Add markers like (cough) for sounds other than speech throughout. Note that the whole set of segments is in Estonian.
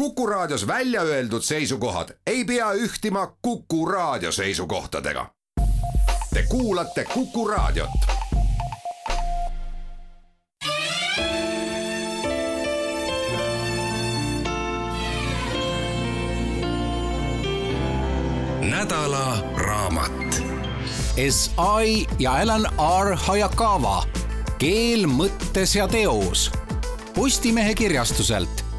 Kuku Raadios välja öeldud seisukohad ei pea ühtima Kuku Raadio seisukohtadega. Te kuulate Kuku Raadiot. nädala raamat. S.I ja Alan R Hayakawa Keel mõttes ja teos Postimehe kirjastuselt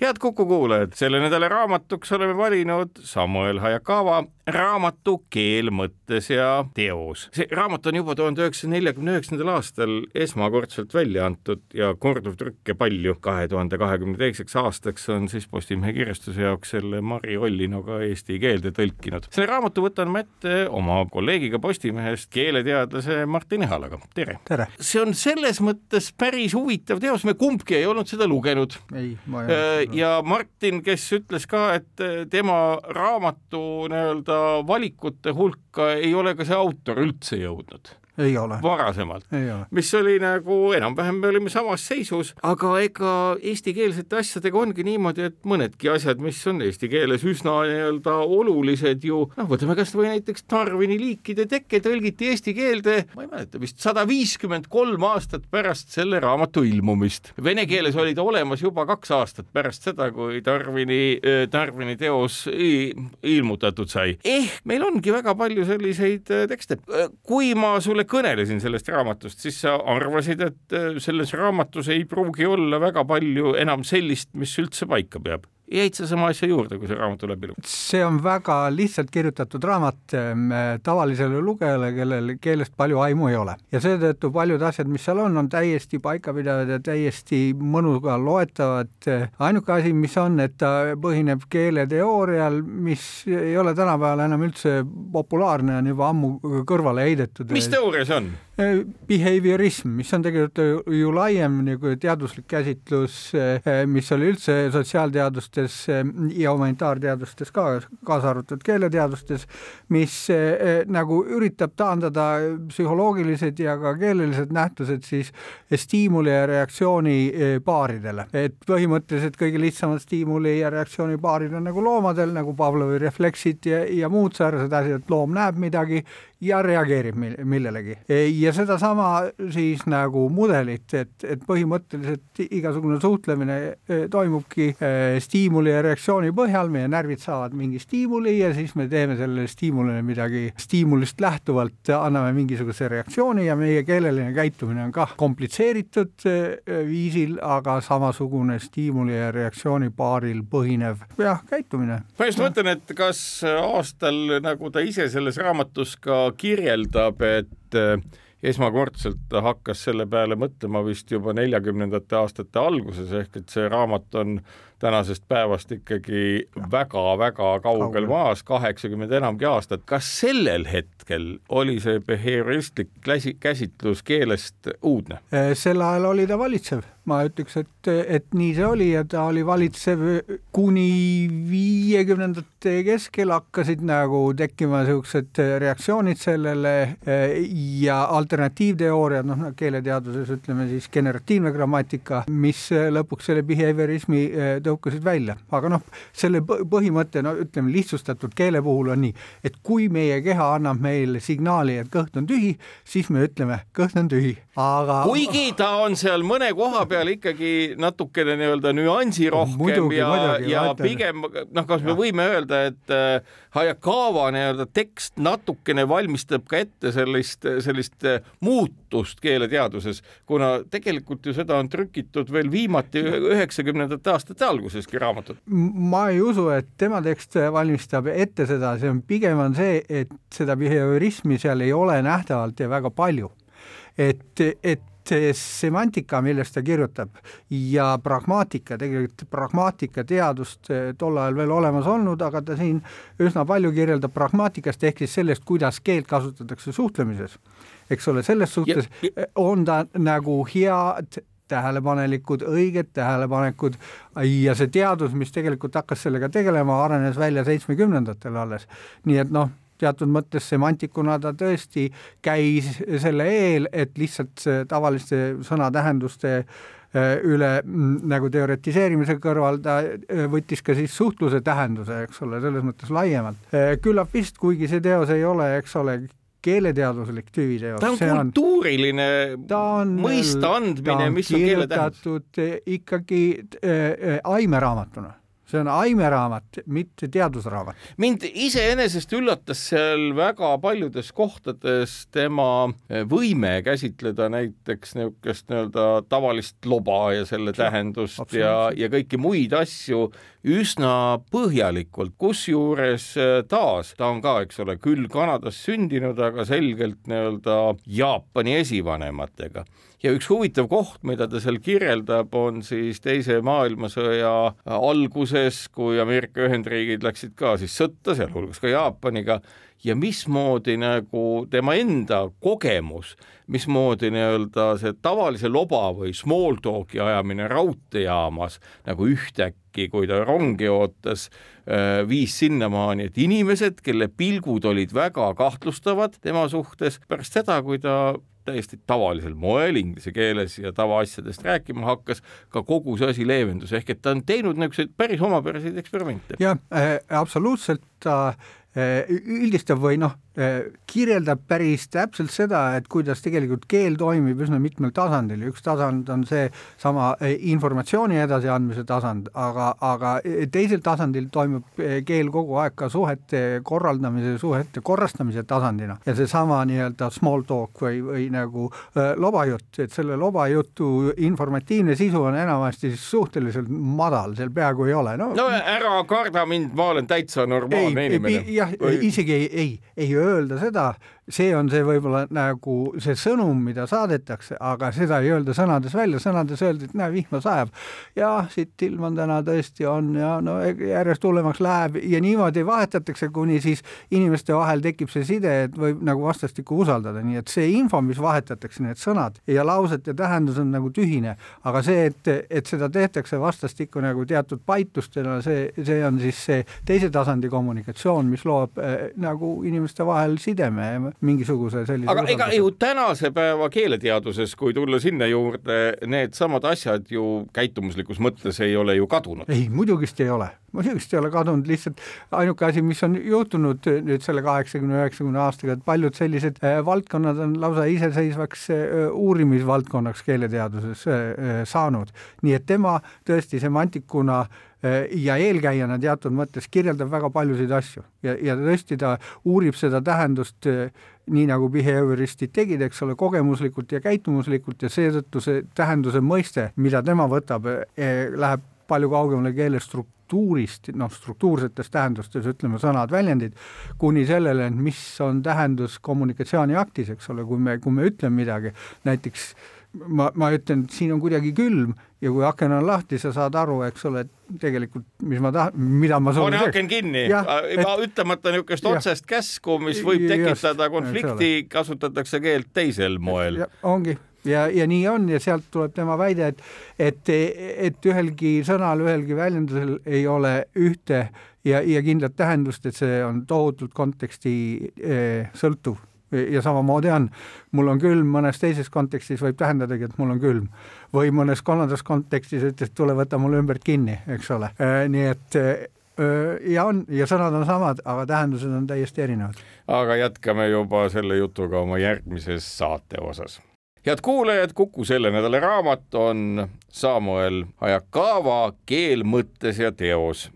head Kuku kuulajad, selle nädala raamatuks oleme valinud Samuel Hayakawa raamatu Keel mõttes ja teos. see raamat on juba tuhande üheksasaja neljakümne üheksandal aastal esmakordselt välja antud ja korduvtrükke palju. kahe tuhande kahekümne teiseks aastaks on siis Postimehe kirjastuse jaoks selle Mari Ollino ka eesti keelde tõlkinud. selle raamatu võtan ma ette oma kolleegiga Postimehest, keeleteadlase Martin Ehalaga, tere! tere! see on selles mõttes päris huvitav teos, me kumbki ei olnud seda lugenud. ei, ma ei olnud ja Martin, kes ütles ka, et tema raamatu nii-öelda valikute hulka ei ole ka see autor üldse jõudnud. Varasemalt, mis oli nagu enam-vähem me olime samas seisus, aga ega eestikeelsete asjadega ongi niimoodi, et mõnedki asjad, mis on eesti keeles üsna nii-öelda olulised ju, noh, võtame kas või näiteks Darwini liikide tekke tõlgiti eesti keelde, ma ei mäleta, vist sada viiskümmend kolm aastat pärast selle raamatu ilmumist. Vene keeles oli ta olemas juba kaks aastat pärast seda, kui Darwini, äh, Darwini teos ilmutatud sai. ehk meil ongi väga palju selliseid äh, tekste. kui ma sulle kõnelesin sellest raamatust, siis sa arvasid, et äh, selles raamatus ei pruugi olla väga palju enam sellist, mis üldse paika peab jäid sa sama asja juurde, kui see raamatu läbi luges? see on väga lihtsalt kirjutatud raamat ähm, tavalisele lugejale, kellel keelest palju aimu ei ole ja seetõttu paljud asjad, mis seal on, on täiesti paikapidavad ja täiesti mõnuga loetavad. ainuke asi, mis on, et ta põhineb keeleteoorial, mis ei ole tänapäeval enam üldse populaarne, on juba ammu kõrvale heidetud. mis teooria see on? Behaviorism, mis on tegelikult ju laiem nagu teaduslik käsitlus, äh, mis oli üldse sotsiaalteadustes äh, ja humanitaarteadustes ka, kaasa arvatud keeleteadustes, mis nagu üritab taandada psühholoogilised ja ka keelelised nähtused siis stiimuli ja reaktsiooni paaridele. et põhimõtteliselt kõige lihtsamad stiimuli ja reaktsiooni paarid on nagu loomadel, nagu Pavlovi refleksid ja, ja muud säärased asjad, loom näeb midagi ja reageerib millelegi. ja sedasama siis nagu mudelit, et, et põhimõtteliselt igasugune suhtlemine e, toimubki e, stiimuli ja reaktsiooni põhjal, meie närvid saavad mingi stiimuli ja siis me teeme sellele stiimulile midagi stiimulist lähtuvalt, anname mingisuguse reaktsiooni ja meie keeleline käitumine on kah komplitseeritud e, viisil, aga samasugune stiimuli ja reaktsiooni paaril põhinev jah, käitumine. ma just mõtlen, et kas aastal, nagu ta ise selles raamatus ka kirjeldab, et äh, esmakordselt hakkas selle peale mõtlema vist juba neljakümnendate aastate alguses, ehk et see raamat on tänasest päevast ikkagi väga-väga kaugel maas, kaheksakümmend enamgi aastat. kas sellel hetkel oli see behavioristlik käsitlus keelest uudne? Äh, sel ajal oli ta valitsev ma ütleks, et, et nii see oli ja ta oli valitsev kuni viiekümnendate keskel hakkasid nagu tekkima niisugused reaktsioonid sellele ja alternatiivteooriad, noh, keeleteaduses ütleme siis generatiivne grammatika, mis lõpuks selle behaviorismi tõukasid välja. aga noh, selle põhimõte, no ütleme lihtsustatud keele puhul on nii, et kui meie keha annab meile signaali, et kõht on tühi, siis me ütleme, kõht on tühi, aga kuigi ta on seal mõne koha peal peal ikkagi natukene nii-öelda nüansirohkem ja, ja pigem noh, kas me võime öelda, et äh, Hayakawa nii-öelda tekst natukene valmistab ka ette sellist, sellist äh, muutust keeleteaduses, kuna tegelikult ju seda on trükitud veel viimati üheksakümnendate aastate alguseski raamatut. ma ei usu, et tema tekst valmistab ette seda, see on pigem on see, et seda behaviorismi seal ei ole nähtavalt ja väga palju et, et see semantika, millest ta kirjutab ja pragmaatika, tegelikult pragmaatika teadust eh, tol ajal veel olemas olnud, aga ta siin üsna palju kirjeldab pragmaatikast ehk siis sellest, kuidas keelt kasutatakse suhtlemises. eks ole, selles suhtes ja, on ta nagu head tähelepanelikud, õiged tähelepanekud ja see teadus, mis tegelikult hakkas sellega tegelema, arenes välja seitsmekümnendatel alles. nii et noh teatud mõttes semantikuna ta tõesti käis selle eel, et lihtsalt tavaliste sõnatähenduste üle nagu teoretiseerimise kõrval ta võttis ka siis suhtluse tähenduse, eks ole, selles mõttes laiemalt. küllap vist, kuigi see teos ei ole, eks ole, keeleteaduslik tüviteos. ta on see kultuuriline on, mõiste andmine, mis on keele tähendus. ikkagi äh, aimeraamatuna see on aimeraamat, mitte teadusraamat. mind iseenesest üllatas seal väga paljudes kohtades tema võime käsitleda näiteks niisugust nii-öelda tavalist loba ja selle tähendust ja, ja kõiki muid asju üsna põhjalikult, kusjuures eh, taas ta on ka, eks ole, küll Kanadas sündinud, aga selgelt nii-öelda Jaapani esivanematega ja üks huvitav koht, mida ta seal kirjeldab, on siis Teise maailmasõja alguses, kui Ameerika Ühendriigid läksid ka siis sõtta, sealhulgas ka Jaapaniga, ja mismoodi nagu tema enda kogemus, mismoodi nii-öelda see tavalise loba või small talk'i ajamine raudteejaamas nagu ühtäkki, kui ta rongi ootas, äh, viis sinnamaani, et inimesed, kelle pilgud olid väga kahtlustavad tema suhtes, pärast seda, kui ta täiesti tavalisel moel inglise keeles ja tavaasjadest rääkima hakkas, ka kogu see asi leevendus, ehk et ta on teinud niisuguseid päris omapäraseid eksperimente. jah äh,, absoluutselt äh, üldistab või noh, Äh, kirjeldab päris täpselt seda, et kuidas tegelikult keel toimib üsna mitmel tasandil, üks tasand on seesama äh, informatsiooni edasiandmise tasand, aga, aga äh, teisel tasandil toimub keel kogu aeg ka suhete korraldamise, suhete korrastamise tasandina. Ja seesama nii-öelda small talk või, või nagu äh, lobajutt, et selle lobajutu informatiivne sisu on enamasti suhteliselt madal, seal peaaegu ei ole. No, no ära karda mind, ma olen täitsa normaalne ei, inimene. jah või..., isegi ei, ei, ei öelda seda, see on see võib-olla nagu see sõnum, mida saadetakse, aga seda ei öelda sõnades välja, sõnades öeldi, et näe, vihma sajab. jah, siit ilm on täna tõesti on ja no järjest hullemaks läheb. Ja niimoodi vahetatakse, kuni siis inimeste vahel tekib see side, et võib nagu vastastikku usaldada, nii et see info, mis vahetatakse, need sõnad ja lausete tähendus on nagu tühine, aga see, et, et seda tehtakse vastastikku nagu teatud paitustena, see, see on siis see teise tasandi kommunikatsioon, mis loob äh, nagu inimeste vahel sideme mingisuguse sellise aga ega ju tänase päeva keeleteaduses, kui tulla sinna juurde, needsamad asjad ju käitumuslikus mõttes ei ole ju kadunud. ei, muidugist ei ole, muidugist ei ole kadunud, lihtsalt ainuke asi, mis on juhtunud nüüd selle kaheksakümne, üheksakümne aastaga, et paljud sellised äh, valdkonnad on lausa iseseisvaks äh, uurimisvaldkonnaks keeleteaduses äh, saanud. nii et tema tõesti semantikuna äh, Äh, ja eelkäijana teatud mõttes kirjeldab väga paljusid asju. Ja, ja tõesti ta uurib seda tähendust äh, nii nagu behavioristid tegid, eks ole, kogemuslikult ja käitumuslikult ja seetõttu see tähenduse mõiste, mida tema võtab, äh, läheb palju kaugemale keele struktuurist, noh, struktuursetes tähendustes, ütleme, sõnad, väljendid, kuni sellele, et mis on tähendus kommunikatsiooniaktis, eks ole, kui me, kui me ütleme midagi, näiteks ma, ma ütlen, et siin on kuidagi külm ja kui aken on lahti, sa saad aru, eks ole, et tegelikult mis ma tahan, mida ma soovin. pane aken kinni, ütlemata niisugust otsest käsku, mis võib tekitada just, konflikti, kasutatakse keelt teisel moel. ongi. Ja, ja nii on ja sealt tuleb tema väide, et, et, et ühelgi sõnal, ühelgi väljendusel ei ole ühte ja, ja kindlat tähendust, et see on tohutult konteksti eh, sõltuv ja samamoodi on. mul on külm, mõnes teises kontekstis võib tähendadagi, et mul on külm. või mõnes kolmandas kontekstis ütles, tule võta mul ümbert kinni, eks ole. Äh, nii et äh, ja on, ja sõnad on samad, aga tähendused on täiesti erinevad. aga jätkame juba selle jutuga oma järgmises saate osas head kuulajad, Kuku selle nädala raamat on Samuel Hayakawa Keel mõttes ja teos.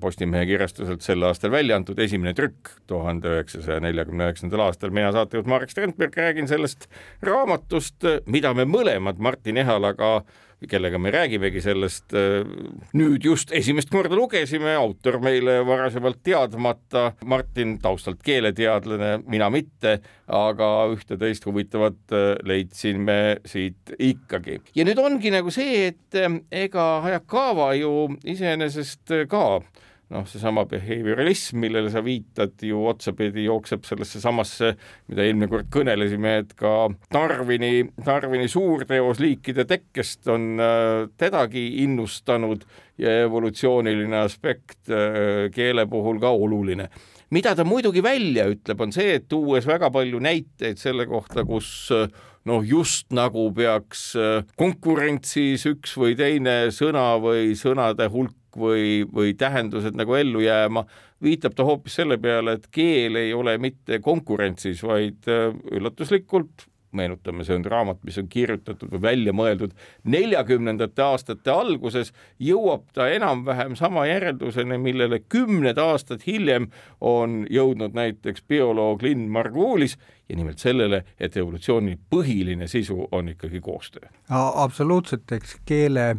Postimehe kirjastuselt sel aastal välja antud esimene trükk tuhande üheksasaja neljakümne üheksandal aastal. mina saatejuht Marek Strandberg räägin sellest raamatust, mida me mõlemad Martin Ehalaga kellega me räägimegi sellest, äh, nüüd just esimest korda lugesime, autor meile varasemalt teadmata, Martin taustalt keeleteadlane, mina mitte, aga ühte-teist huvitavat äh, leidsime siit ikkagi. ja nüüd ongi nagu see, et äh, ega Hayakawa ju iseenesest ka noh, seesama behavioralism, millele sa viitad, ju otsapidi jookseb sellesse samasse, mida eelmine kord kõnelesime, et ka Darwini, Darwini suurteos liikide tekkest on äh, tedagi innustanud ja evolutsiooniline aspekt äh, keele puhul ka oluline. Mida ta muidugi välja ütleb, on see, et tuues väga palju näiteid selle kohta, kus noh, just nagu peaks konkurentsis üks või teine sõna või sõnade hulk või, või tähendused nagu ellu jääma, viitab ta hoopis selle peale, et keel ei ole mitte konkurentsis, vaid üllatuslikult meenutame, see on raamat, mis on kirjutatud või välja mõeldud neljakümnendate aastate alguses, jõuab ta enam-vähem sama järelduseni, millele kümned aastad hiljem on jõudnud näiteks bioloog Lynn Margulis ja nimelt sellele, et evolutsiooni põhiline sisu on ikkagi koostöö. absoluutselt, eks keele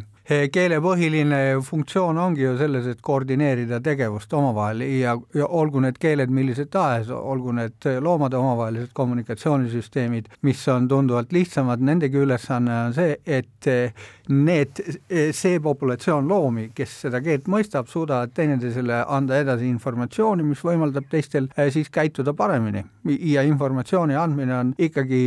keele põhiline funktsioon ongi ju selles, et koordineerida tegevust omavahel ja, ja olgu need keeled millised tahes, olgu need loomade omavahelised kommunikatsioonisüsteemid, mis on tunduvalt lihtsamad, nendegi ülesanne on see, et need, see populatsioon loomi, kes seda keelt mõistab, suudavad teineteisele anda edasi informatsiooni, mis võimaldab teistel eh, siis käituda paremini. Ja informatsiooni andmine on ikkagi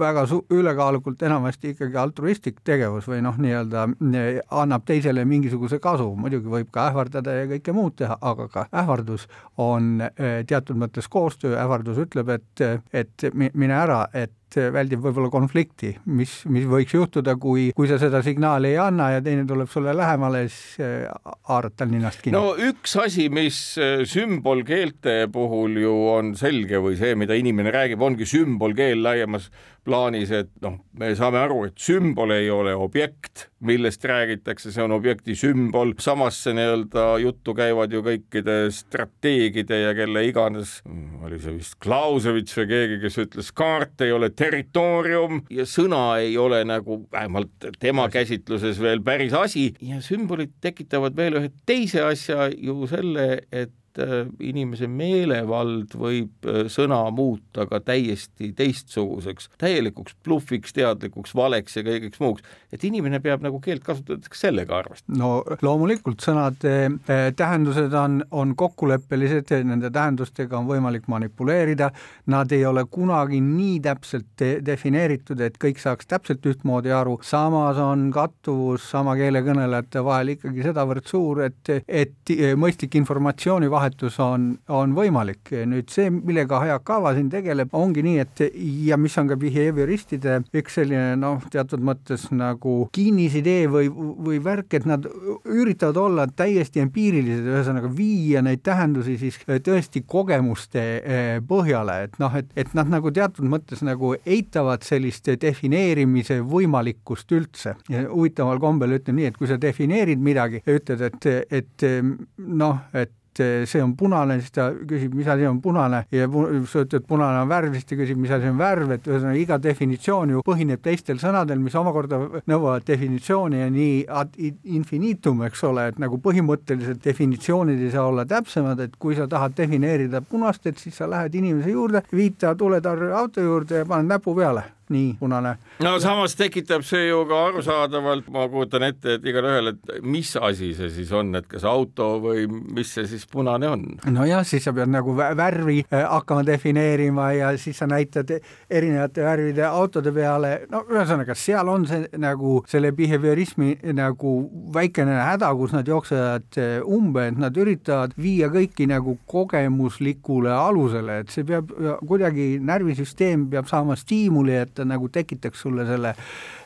väga su-, ülekaalukult enamasti ikkagi altruistlik tegevus või noh, nii-öelda eh, annab teisele mingisuguse kasu, muidugi võib ka ähvardada ja kõike muud teha, aga ka ähvardus on eh, teatud mõttes koostöö, ähvardus ütleb, et, et mine ära, et väldib võib-olla konflikti, mis, mis võiks juhtuda, kui, kui sa seda signaali ei anna ja teine tuleb sulle lähemale, siis äh, haarad tal ninast kinni. no üks asi, mis äh, sümbolkeelte puhul ju on selge või see, mida inimene räägib, ongi sümbolkeel laiemas plaanis, et noh, me saame aru, et sümbol ei ole objekt, millest räägitakse, see on objekti sümbol, samas see nii-öelda juttu käivad ju kõikide strateegide ja kelle iganes, oli see vist Clausewitz või keegi, kes ütles, kaart ei ole territoorium ja sõna ei ole nagu vähemalt tema käsitluses veel päris asi. Ja sümbolid tekitavad veel ühe teise asja ju selle, et Äh, inimese meelevald võib äh, sõna muuta ka täiesti teistsuguseks, täielikuks blufiks, teadlikuks valeks ja kõigeks muuks. et inimene peab nagu keelt kasutades ka sellega arvestama. no loomulikult sõnade äh, tähendused on, on kokkuleppelised, nende tähendustega on võimalik manipuleerida, nad ei ole kunagi nii täpselt de defineeritud, et kõik saaks täpselt ühtmoodi aru, samas on kattuvus sama keele kõnelejate vahel ikkagi sedavõrd suur, et, et mõistlik informatsioonivahetus vahetus on, on võimalik. nüüd see, millega Hayakawa siin tegeleb, ongi nii, et ja mis on ka behavioristide üks selline noh, teatud mõttes nagu kinnisidee või, või värk, et nad üritavad olla täiesti empiirilised, ühesõnaga viia neid tähendusi siis tõesti kogemuste eh, põhjale, et noh, et, et nad nagu teatud mõttes nagu eitavad sellist defineerimise võimalikkust üldse huvitaval kombel ütlen nii, et kui sa defineerid midagi ja ütled, et, et noh, et et eh, see on punane, siis ta küsib, mis asi on punane ja sa ütled, punane on värv, siis ta küsib, mis asi on värv, et ühesõnaga iga definitsioon ju põhineb teistel sõnadel, mis omakorda nõuavad definitsiooni ja nii ad infinitum, eks ole, et nagu põhimõtteliselt definitsioonid ei saa olla täpsemad, et kui sa tahad defineerida punast, et siis sa lähed inimese juurde, viita tuletarre auto juurde ja paned näpu peale nii punane. no samas tekitab see ju ka arusaadavalt, ma kujutan ette, et igalühel, et mis asi see siis on, et kas auto või mis see siis punane on? nojah, siis sa pead nagu värvi äh, hakkama defineerima ja siis sa näitad erinevate värvide autode peale, no ühesõnaga, seal on see nagu selle behaviorismi nagu väikene häda, kus nad jooksevad äh, umbe, et nad üritavad viia kõiki nagu kogemuslikule alusele, et see peab kuidagi, närvisüsteem peab saama stiimuli, et ta nagu tekitaks sulle selle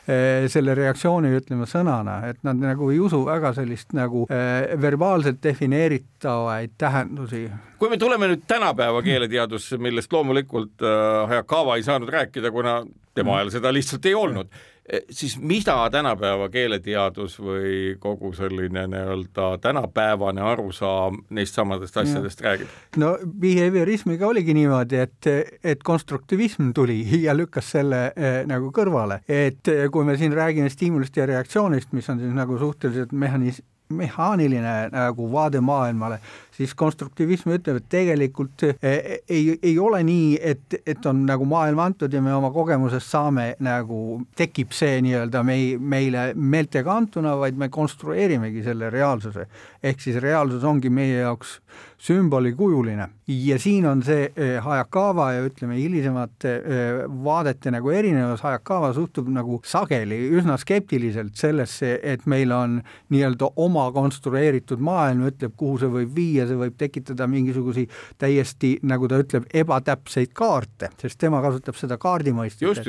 eh, selle reaktsiooni, ütleme sõnana, et nad nagu ei usu väga sellist nagu äh, verbaalselt defineeritavaid tähendusi. kui me tuleme nüüd tänapäeva keeleteadusse, millest loomulikult äh, Hayakawa ei saanud rääkida, kuna tema ajal seda lihtsalt ei olnud Eh, siis mida tänapäeva keeleteadus või kogu selline nii-öelda tänapäevane arusaam neist samadest asjadest ja. räägib? no behaviorismiga oligi niimoodi, et, et konstruktivism tuli (laughs) ja lükkas selle eh, nagu kõrvale, et eh, kui me siin räägime stiimulist ja reaktsioonist, mis on siis nagu suhteliselt mehanis-, mehaaniline nagu vaade maailmale, siis konstruktivism ütleb, et tegelikult eh, ei, ei ole nii, et, et on nagu maailm antud ja me oma kogemusest saame nagu, tekib see nii-öelda mei-, meile meeltega antuna, vaid me konstrueerimegi selle reaalsuse. ehk siis reaalsus ongi meie jaoks sümbolikujuline ja siin on see eh, Hayakawa ja ütleme, hilisemate eh, vaadete nagu erinevus, Hayakawa suhtub nagu sageli üsna skeptiliselt sellesse, et meil on nii-öelda oma konstrueeritud maailm, ütleb, kuhu see võib viia, see võib tekitada mingisuguseid täiesti, nagu ta ütleb, ebatäpseid kaarte, sest tema kasutab seda kaardimõistet.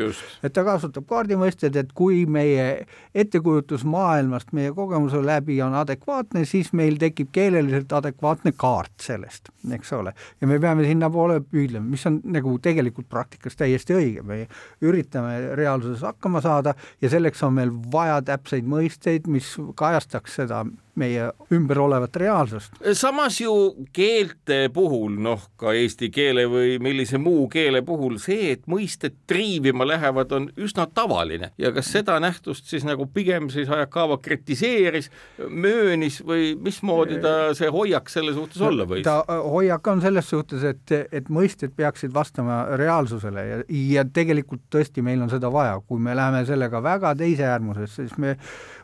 et ta kasutab kaardimõistet, et kui meie ettekujutus maailmast meie kogemuse läbi on adekvaatne, siis meil tekib keeleliselt adekvaatne kaart sellest, eks ole. ja me peame sinnapoole püüdlema, mis on nagu tegelikult praktikas täiesti õige, me üritame reaalsuses hakkama saada ja selleks on meil vaja täpseid mõisteid, mis kajastaks seda meie ümber olevat reaalsust. samas ju keelte puhul, noh ka eesti keele või millise muu keele puhul see, et mõisted triivima lähevad, on üsna tavaline ja kas seda nähtust siis nagu pigem siis Hayakawa kritiseeris, möönis või mismoodi ta see hoiak selle suhtes olla võis? ta äh, hoiak on selles suhtes, et, et mõisted peaksid vastama reaalsusele ja, ja tegelikult tõesti meil on seda vaja, kui me läheme sellega väga teise äärmusesse, siis me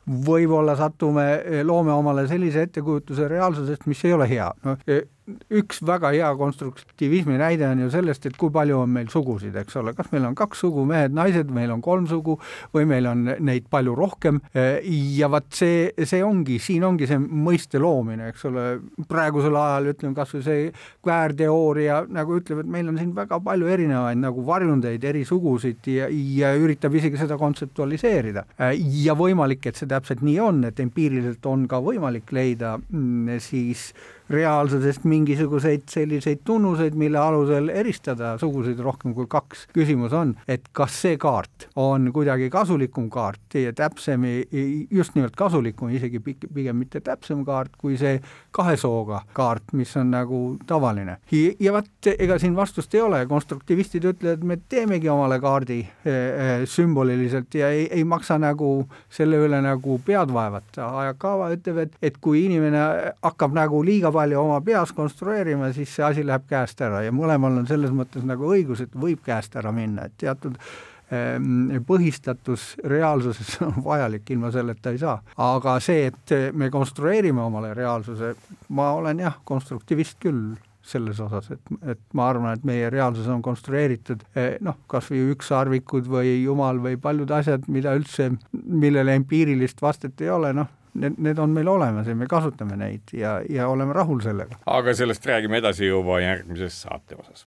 võib-olla satume, loome omale sellise ettekujutuse reaalsusest, mis ei ole hea. no üks väga hea konstruktivismi näide on ju sellest, et kui palju on meil sugusid, eks ole, kas meil on kaks sugu, mehed-naised, meil on kolm sugu või meil on neid palju rohkem? Ja vaat see, see ongi, siin ongi see mõiste loomine, eks ole, praegusel ajal ütleme kas või see kväärteooria nagu ütleb, et meil on siin väga palju erinevaid nagu varjundeid, eri sugusid ja, ja üritab isegi seda kontseptualiseerida. ja võimalik, et see täpselt nii on, et empiiriliselt on ka võimalik leida mm, siis reaalsusest mingisuguseid selliseid tunnuseid, mille alusel eristada sugusid rohkem kui kaks. küsimus on, et kas see kaart on kuidagi kasulikum kaart ja täpsem, just nimelt kasulikum, isegi pigem mitte täpsem kaart kui see kahe sooga kaart, mis on nagu tavaline. ja vot, ega siin vastust ei ole, konstruktivistid ütlevad, me teemegi omale kaardi e, e, sümboliliselt ja ei, ei maksa nagu selle üle nagu pead vaevata. Ajakava ütleb, et, et kui inimene hakkab nagu liiga palju oma peas konstrueerima, siis see asi läheb käest ära ja mõlemal on selles mõttes nagu õigus, et võib käest ära minna, et teatud ehm, põhistatus reaalsuses (laughs) on vajalik, ilma selleta ei saa. aga see, et me konstrueerime omale reaalsuse, ma olen jah, konstruktivist küll selles osas, et, et ma arvan, et meie reaalsus on konstrueeritud eh, noh, kas või ükssarvikud või jumal või paljud asjad, mida üldse, millele empiirilist vastet ei ole, noh, need, need on meil olemas ja me kasutame neid ja, ja oleme rahul sellega. aga sellest räägime edasi juba järgmises saate osas.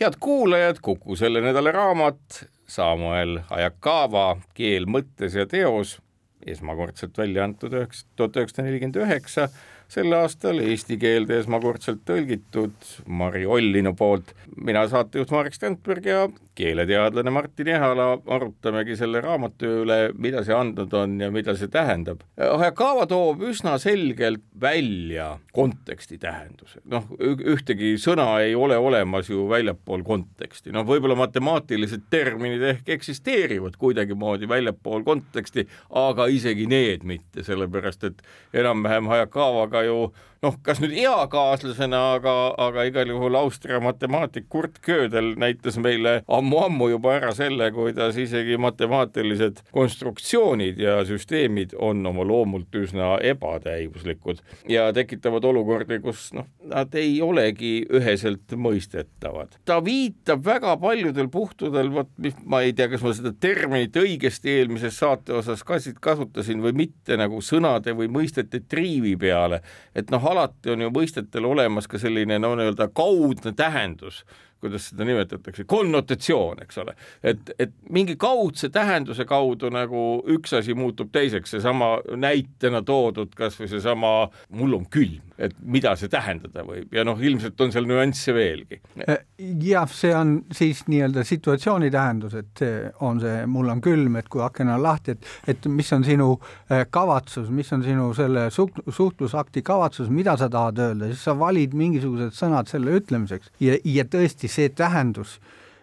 head kuulajad, Kuku selle nädala raamat Samuel Hayakawa Keel mõttes ja teos, esmakordselt välja antud üheks, tuhat üheksasada nelikümmend üheksa sel aastal eesti keelde esmakordselt tõlgitud Mari Ollinu poolt. mina saatejuht Marek Strandberg ja keeleteadlane Martin Ehala arutamegi selle raamatu üle, mida see andnud on ja mida see tähendab. Hayakawa toob üsna selgelt välja konteksti tähenduse, noh, ühtegi sõna ei ole olemas ju väljapool konteksti, noh, võib-olla matemaatilised terminid ehk eksisteerivad kuidagimoodi väljapool konteksti, aga isegi need mitte, sellepärast et enam-vähem Hayakawaga snakka jo noh, kas nüüd eakaaslasena, aga, aga igal juhul Austria matemaatik Kurt Gödel näitas meile ammu-ammu juba ära selle, kuidas isegi matemaatilised konstruktsioonid ja süsteemid on oma loomult üsna ebatäiuslikud ja tekitavad olukordi, kus noh, nad ei olegi üheselt mõistetavad. ta viitab väga paljudel puhtudel, vot ma ei tea, kas ma seda terminit õigesti eelmises saate osas kasutasin või mitte, nagu sõnade või mõistete triivi peale, et noh, alati on ju mõistetel olemas ka selline no nii-öelda kaudne tähendus kuidas seda nimetatakse, konnotatsioon, eks ole, et, et mingi kaudse tähenduse kaudu nagu üks asi muutub teiseks, seesama näitena toodud kas või seesama mul on külm, et mida see tähendada võib. Ja noh, ilmselt on seal nüansse veelgi. Äh, jah, see on siis nii-öelda situatsiooni tähendus, et see on see mul on külm, et kui aken on lahti, et, et mis on sinu äh, kavatsus, mis on sinu selle suht-, suhtlusakti kavatsus, mida sa tahad öelda, siis sa valid mingisugused sõnad selle ütlemiseks. Ja, ja tõesti, see tähendus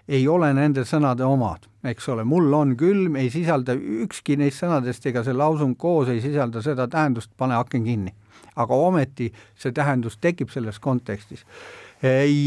ei ole nende sõnade omad, eks ole, mul on külm, ei sisalda ükski neist sõnadest ega see lausung koos ei sisalda seda tähendust, pane aken kinni. aga ometi see tähendus tekib selles kontekstis.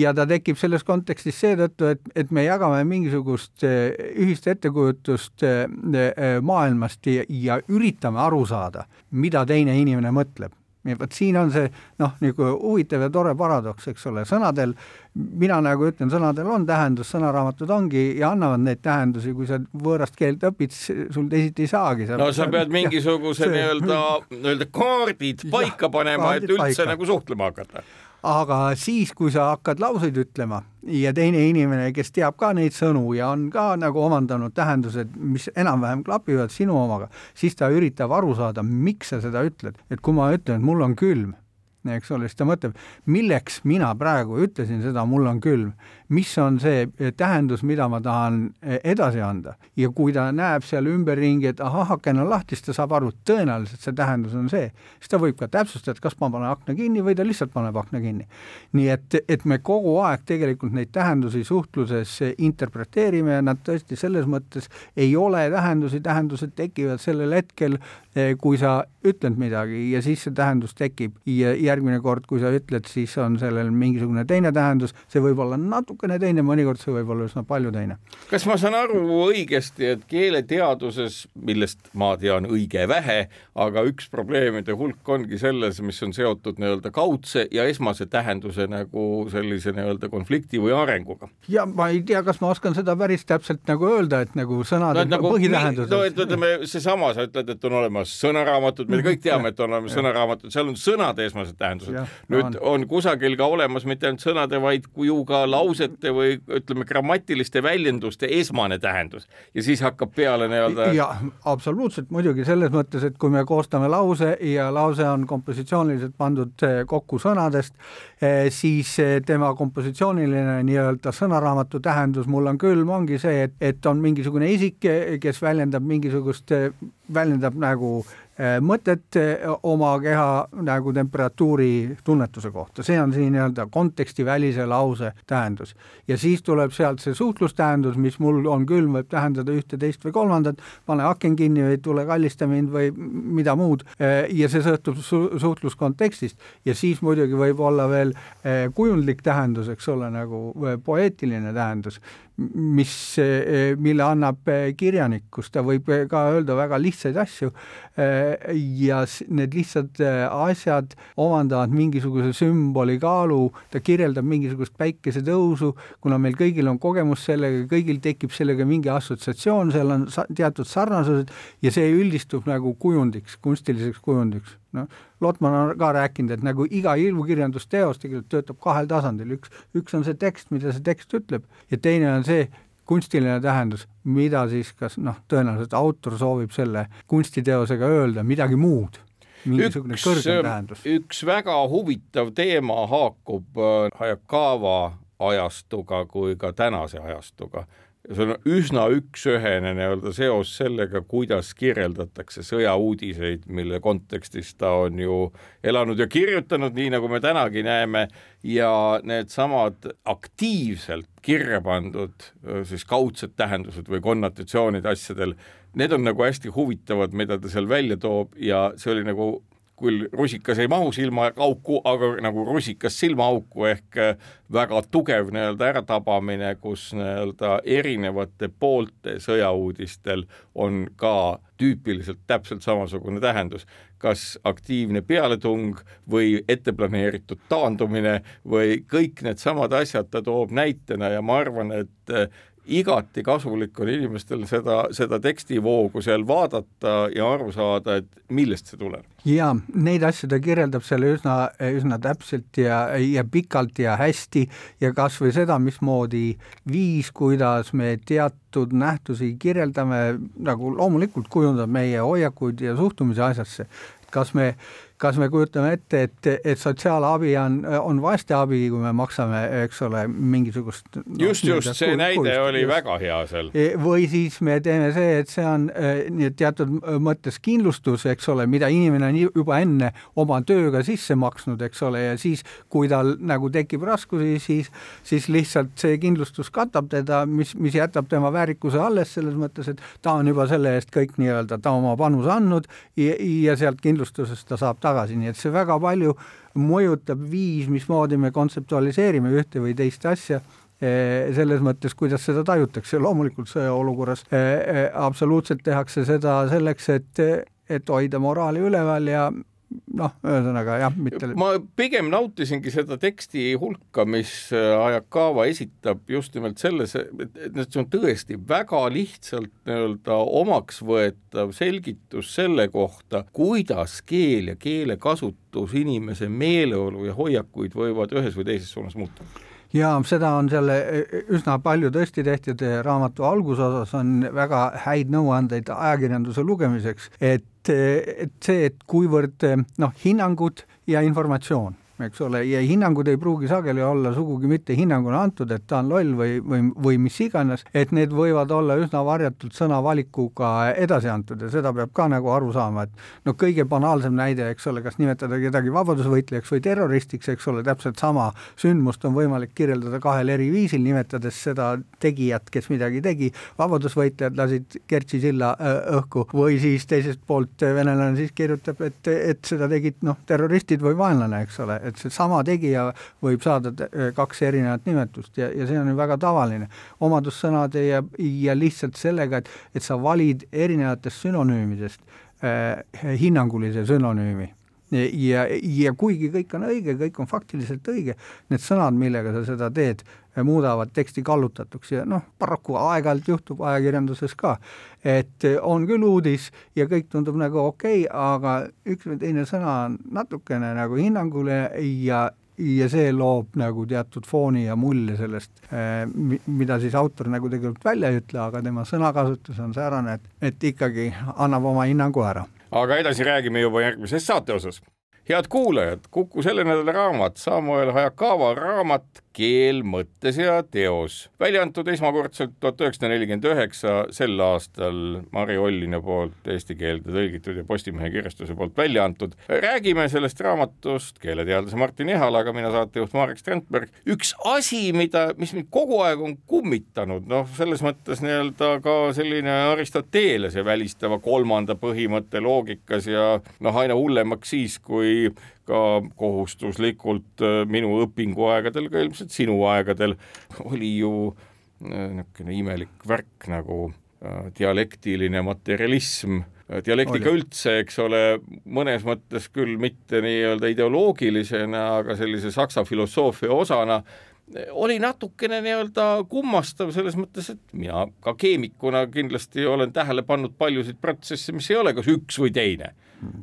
ja ta tekib selles kontekstis seetõttu, et, et me jagame mingisugust eh, ühist ettekujutust eh, maailmast ja, ja üritame aru saada, mida teine inimene mõtleb vot siin on see noh, nagu huvitav ja tore paradoks, eks ole, sõnadel, mina nagu ütlen, sõnadel on tähendus, sõnaraamatud ongi ja annavad neid tähendusi, kui sa võõrast keelt õpid, sul teisiti ei saagi. no sa pead mingisuguse nii-öelda, nii-öelda kaardid paika panema, et üldse paika. nagu suhtlema hakata aga siis, kui sa hakkad lauseid ütlema ja teine inimene, kes teab ka neid sõnu ja on ka nagu omandanud tähendused, mis enam-vähem klapivad sinu omaga, siis ta üritab aru saada, miks sa seda ütled. et kui ma ütlen, et mul on külm eks ole, siis ta mõtleb, milleks mina praegu ütlesin seda, mul on külm, mis on see tähendus, mida ma tahan e, edasi anda? Ja kui ta näeb seal ümberringi, et ahah, aken on lahti, siis ta saab aru, tõenäoliselt see tähendus on see, siis ta võib ka täpsustada, et kas ma panen akna kinni või ta lihtsalt paneb akna kinni. nii et, et me kogu aeg tegelikult neid tähendusi suhtluses interpreteerime ja nad tõesti selles mõttes ei ole tähendusi, tähendused tekivad sellel hetkel, kui sa ütled midagi ja siis see tähendus tekib. Ja järgmine kord, kui sa ütled, siis on sellel mingisugune teine tähendus, see võib olla natukene teine, mõnikord see võib olla üsna palju teine. kas ma saan aru õigesti, et keeleteaduses, millest ma tean õige vähe, aga üks probleemide hulk ongi selles, mis on seotud nii-öelda kaudse ja esmase tähenduse nagu sellise nii-öelda konflikti või arenguga? ja ma ei tea, kas ma oskan seda päris täpselt nagu öelda, et nagu sõnade no, nagu, põhitähendused. no et ütleme seesama, sa ütled, et on olemas sõnaraamatud, me kõik teame, et on olemas (laughs) sõnaraamatud, seal on sõnade esmased tähendused. Nüüd on. on kusagil ka olemas mitte ainult sõnade, vaid ju ka lausete või ütleme, grammatiliste väljenduste esmane tähendus ja siis hakkab peale nii-öelda. ja absoluutselt muidugi selles mõttes, et kui me koostame lause ja lause on kompositsiooniliselt pandud eh, kokku sõnadest, eh, siis eh, tema kompositsiooniline nii-öelda sõnaraamatu tähendus mul on külm, ongi see, et, et on mingisugune isik, kes väljendab mingisugust, väljendab nagu mõtet äh, oma keha nagu temperatuuri tunnetuse kohta, see on siin nii-öelda kontekstivälise lause tähendus. ja siis tuleb sealt see suhtlustähendus, mis mul on külm, võib tähendada ühte, teist või kolmandat, pane aken kinni või tule kallista mind või mida muud, äh, ja see sõltub su suhtluskontekstist. Ja siis muidugi võib olla veel kujundlik tähendus, eks ole, nagu poeetiline tähendus mis, mille annab kirjanik, kus ta võib ka öelda väga lihtsaid asju ja need lihtsad asjad omandavad mingisuguse sümboli kaalu, ta kirjeldab mingisugust päikesetõusu, kuna meil kõigil on kogemus sellega, kõigil tekib sellega mingi assotsiatsioon, seal on teatud sarnasused ja see üldistub nagu kujundiks, kunstiliseks kujundiks noh, Lotman on ka rääkinud, et nagu iga ilukirjandusteos tegelikult töötab kahel tasandil, üks, üks on see tekst, mida see tekst ütleb ja teine on see kunstiline tähendus, mida siis kas noh, tõenäoliselt autor soovib selle kunstiteosega öelda, midagi muud. Mingisugune kõrgem tähendus. üks väga huvitav teema haakub äh, Hayakawa ajastuga kui ka tänase ajastuga see on üsna üks-ühene nii-öelda seos sellega, kuidas kirjeldatakse sõjauudiseid, mille kontekstis ta on ju elanud ja kirjutanud, nii nagu me tänagi näeme, ja needsamad aktiivselt kirja pandud siis kaudsed tähendused või konnotatsioonid asjadel, need on nagu hästi huvitavad, mida ta seal välja toob ja see oli nagu küll rusikas ei mahu silmaauku, aga nagu rusikas silmaauku ehk äh, väga tugev nii-öelda äratabamine, kus nii-öelda erinevate poolte sõjauudistel on ka tüüpiliselt täpselt samasugune tähendus, kas aktiivne pealetung või etteplaneeritud taandumine või kõik needsamad asjad ta toob näitena ja ma arvan, et äh, igati kasulik on inimestel seda, seda tekstivoogu seal vaadata ja aru saada, et millest see tuleb. ja neid asju ta kirjeldab seal üsna, üsna täpselt ja, ja pikalt ja hästi ja kas või seda, mismoodi viis, kuidas me teatud nähtusi kirjeldame, nagu loomulikult kujundab meie hoiakuid ja suhtumise asjasse, kas me kas me kujutame ette, et, et sotsiaalabi on, on vasteabi, kui me maksame, eks ole, mingisugust no, just, just, see kul, näide kulust, oli just. väga hea seal. E, või siis me teeme see, et see on e, nii et teatud mõttes kindlustus, eks ole, mida inimene on juba enne oma tööga sisse maksnud, eks ole, ja siis, kui tal nagu tekib raskusi, siis, siis lihtsalt see kindlustus katab teda, mis, mis jätab tema väärikuse alles selles mõttes, et ta on juba selle eest kõik nii-öelda, ta oma panuse andnud ja, ja sealt kindlustusest ta saab tagasi, nii et see väga palju mõjutab viis, mismoodi me kontseptualiseerime ühte või teist asja eh, selles mõttes, kuidas seda tajutakse, loomulikult sõjaolukorras eh, eh, absoluutselt tehakse seda selleks, et, et hoida moraali üleval ja noh, ühesõnaga jah, mitte ma pigem nautisingi seda teksti hulka, mis Hayakawa esitab just nimelt selles, et see on tõesti väga lihtsalt nii-öelda omaksvõetav selgitus selle kohta, kuidas keel ja keelekasutus inimese meeleolu ja hoiakuid võivad ühes või teises suunas muuta ja seda on seal üsna palju tõesti tehtud, raamatu algusosas on väga häid nõuandeid ajakirjanduse lugemiseks, et, et see, et kuivõrd noh, hinnangud ja informatsioon eks ole, ja hinnangud ei pruugi sageli olla sugugi mitte hinnanguna antud, et ta on loll või, või, või mis iganes, et need võivad olla üsna varjatult sõnavalikuga edasi antud ja seda peab ka nagu aru saama, et noh, kõige banaalsem näide, eks ole, kas nimetada kedagi vabadusvõitlejaks või terroristiks, eks ole, täpselt sama sündmust on võimalik kirjeldada kahel eri viisil, nimetades seda tegijat, kes midagi tegi, vabadusvõitlejad lasid Kertši silla õhku või siis teisest poolt venelane siis kirjutab, et, et seda tegid noh, terroristid või vaenlane, eks ole et seesama tegija võib saada kaks erinevat nimetust ja, ja see on ju väga tavaline. omadussõnade ja, ja lihtsalt sellega, et, et sa valid erinevatest sünonüümidest äh, hinnangulise sünonüümi ja, ja kuigi kõik on õige, kõik on faktiliselt õige, need sõnad, millega sa seda teed, muudavad teksti kallutatuks ja noh, paraku aeg-ajalt juhtub ajakirjanduses ka, et on küll uudis ja kõik tundub nagu okei okay,, aga üks või teine sõna on natukene nagu hinnanguline ja ja see loob nagu teatud fooni ja mulje sellest, eh, mida siis autor nagu tegelikult välja ei ütle, aga tema sõnakasutus on säärane, et, et ikkagi annab oma hinnangu ära. Aga edasi räägime juba järgmises saate osas head kuulajad, Kuku selle nädala raamat, Samuel Hayakawa raamat keel mõttes ja teos. välja antud esmakordselt tuhat üheksasada nelikümmend üheksa, sel aastal Mari Ollina poolt eesti keelde tõlgitud ja Postimehe kirjastuse poolt välja antud. räägime sellest raamatust keeleteadlase Martin Ehalaga, mina saatejuht Marek Strandberg. üks asi, mida, mis mind kogu aeg on kummitanud, noh, selles mõttes nii-öelda ka selline Aristotelese välistava kolmanda põhimõtte loogikas ja noh, aina hullemaks siis, kui ka kohustuslikult äh, minu õpinguaegadel, ka ilmselt sinu aegadel, (laughs) oli ju äh, niisugune imelik värk nagu äh, dialektiline materialism, dialektika oli. üldse, eks ole, mõnes mõttes küll mitte nii-öelda ideoloogilisena, aga sellise saksa filosoofia osana, oli natukene nii-öelda kummastav selles mõttes, et mina ka keemikuna kindlasti olen tähele pannud paljusid protsesse, mis ei ole kas üks või teine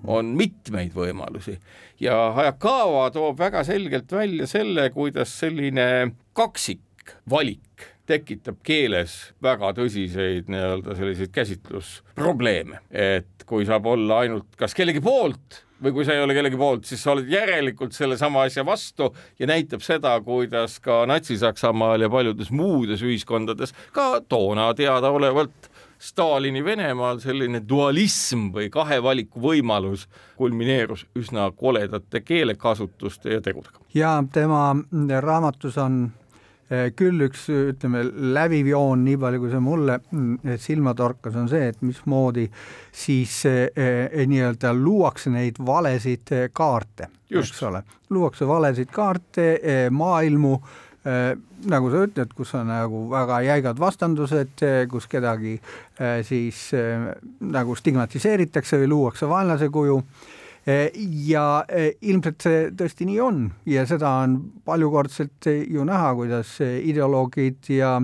on mitmeid võimalusi. Ja Hayakawa toob väga selgelt välja selle, kuidas selline kaksikvalik tekitab keeles väga tõsiseid nii-öelda selliseid käsitlusprobleeme, et kui saab olla ainult kas kellegi poolt või kui sa ei ole kellegi poolt, siis sa oled järelikult sellesama asja vastu ja näitab seda, kuidas ka Natsi-Saksamaal ja paljudes muudes ühiskondades ka toona teadaolevalt Stalini Venemaal selline dualism või kahe valiku võimalus kulmineerus üsna koledate keelekasutuste ja tegudega. ja tema raamatus on eh, küll üks, ütleme, läbiv joon, nii palju kui see mulle mm, silma torkas, on see, et mismoodi siis eh, eh, nii-öelda luuakse neid valesid kaarte, eks ole, luuakse valesid kaarte, maailmu Äh, nagu sa ütled, kus on nagu väga jäigad vastandused, äh, kus kedagi äh, siis nagu stigmatiseeritakse või luuakse vaenlase kuju. Ja ilmselt see tõesti nii on ja seda on paljukordselt ju näha, kuidas ideoloogid ja,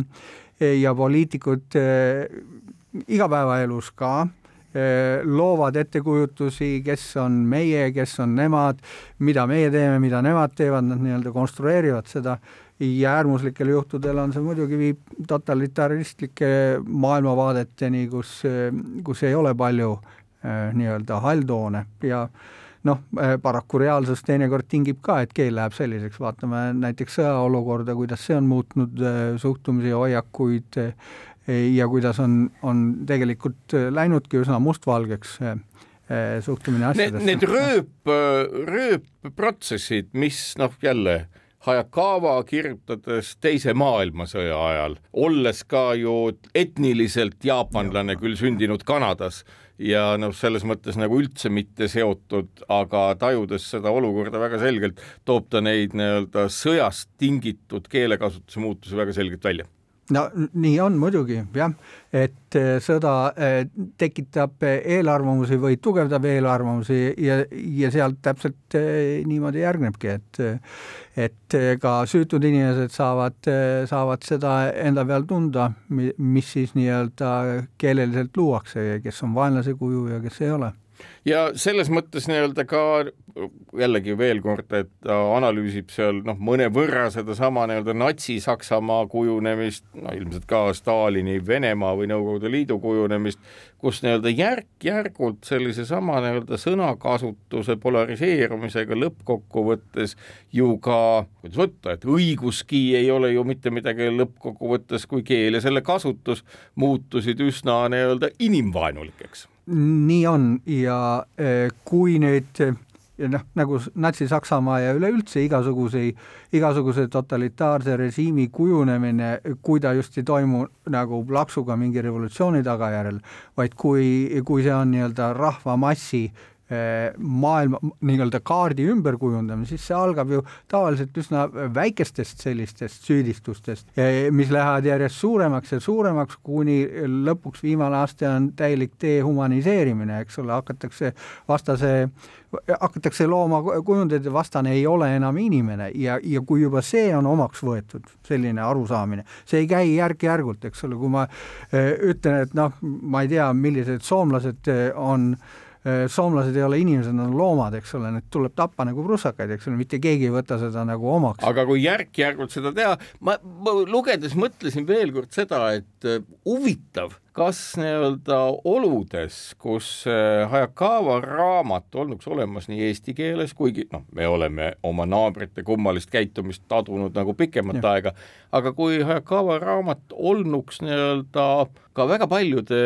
ja poliitikud igapäevaelus ka loovad ettekujutusi, kes on meie, kes on nemad, mida meie teeme, mida nemad teevad, nad nii-öelda konstrueerivad seda ja äärmuslikel juhtudel on see muidugi viib totalitaristlike maailmavaadeteni, kus, kus ei ole palju äh, nii-öelda halltoone ja noh, äh, paraku reaalsus teinekord tingib ka, et keel läheb selliseks, vaatame näiteks sõjaolukorda, kuidas see on muutnud äh, suhtumisi ja hoiakuid ja kuidas on, on tegelikult läinudki üsna mustvalgeks suhtumine asjadesse. Need, rööp, rööpprotsessid, mis noh, jälle Hayakawa kirjutades Teise maailmasõja ajal, olles ka ju etniliselt jaapanlane, küll sündinud Kanadas ja noh, selles mõttes nagu üldse mitte seotud, aga tajudes seda olukorda väga selgelt, toob ta neid nii-öelda sõjast tingitud keelekasutuse muutusi väga selgelt välja no nii on muidugi jah, et eh, sõda eh, tekitab eelarvamusi või tugevdab eelarvamusi ja, ja sealt täpselt niimoodi järgnebki, et et ka süütud inimesed saavad, saavad seda enda peal tunda, mis siis nii-öelda keeleliselt luuakse, kes on vaenlase kuju ja kes ei ole. Ja selles mõttes nii-öelda ka jällegi veel kord, et ta analüüsib seal noh, mõnevõrra sedasama nii-öelda Natsi-Saksamaa kujunemist, no ilmselt ka Stalini Venemaa või Nõukogude Liidu kujunemist, kus nii-öelda järk-järgult sellise sama nii-öelda sõnakasutuse polariseerumisega lõppkokkuvõttes ju ka, kuidas võtta, et õiguski ei ole ju mitte midagi lõppkokkuvõttes kui keel ja selle kasutus muutusid üsna nii-öelda inimvaenulikeks. Nii on. Ja eh, kui nüüd noh, nagu Natsi-Saksamaa ja üleüldse igasuguse, igasuguse totalitaarse režiimi kujunemine, kui ta just ei toimu nagu plaksuga mingi revolutsiooni tagajärjel, vaid kui, kui see on nii-öelda rahvamassi Eh, maailma nii-öelda kaardi ümberkujundamine, siis see algab ju tavaliselt üsna väikestest sellistest süüdistustest, eh, mis lähevad järjest suuremaks ja suuremaks, kuni lõpuks viimane aste on täielik dehumaniseerimine, eks ole, hakatakse vastase, hakatakse looma kujundeid ja vastane ei ole enam inimene ja, ja kui juba see on omaks võetud, selline arusaamine, see ei käi järk-järgult, eks ole, kui ma eh, ütlen, et noh, ma ei tea, millised soomlased on äh, Äh, soomlased ei ole inimesed, nad on loomad, eks ole, need tuleb tappa nagu prussakaid, eks ole, mitte keegi ei võta seda nagu omaks. aga kui järk-järgult seda teha, ma, lugedes mõtlesin veel kord seda, et huvitav, kas nii-öelda oludes, kus äh, Hayakawa raamat olnuks olemas nii eesti keeles, kuigi noh, me oleme oma naabrite kummalist käitumist tadunud nagu pikemat ja. aega, aga kui Hayakawa raamat olnuks nii-öelda ka väga paljude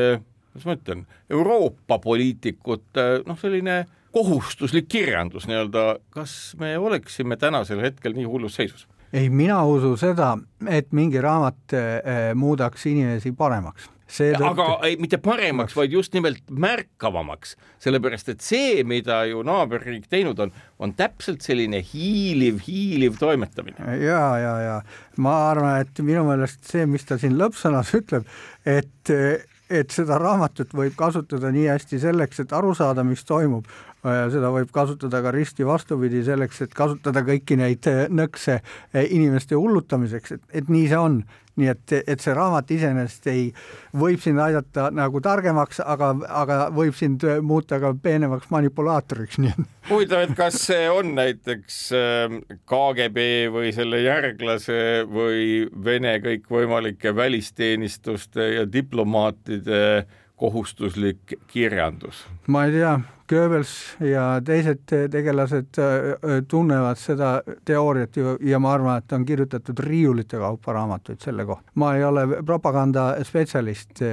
kuidas ma ütlen, Euroopa poliitikute noh, selline kohustuslik kirjandus nii-öelda, kas me oleksime tänasel hetkel nii hullus seisus? ei, mina usun seda, et mingi raamat äh, muudaks inimesi paremaks. Tõttu... aga ei, mitte paremaks, vaid just nimelt märkavamaks, sellepärast et see, mida ju naaberriik teinud on, on täpselt selline hiiliv, hiiliv toimetamine. ja, ja, ja. Ma arvan, et minu meelest see, mis ta siin lõppsõnas ütleb, et et seda raamatut võib kasutada nii hästi selleks, et aru saada, mis toimub, seda võib kasutada ka risti vastupidi selleks, et kasutada kõiki neid nõkse inimeste hullutamiseks, et, et nii see on nii et, et see raamat iseenesest ei, võib sind aidata nagu targemaks, aga, aga võib sind muuta ka peenemaks manipulaatoriks, (laughs) nii et. huvitav, et kas see on näiteks ähm, KGB või selle järglase või Vene kõikvõimalike välisteenistuste ja diplomaatide kohustuslik kirjandus? ma ei tea Goebbels ja teised tegelased äh, tunnevad seda teooriat ju ja ma arvan, et on kirjutatud riiulite kaupa raamatuid selle kohta. ma ei ole propagandaspetsialist äh,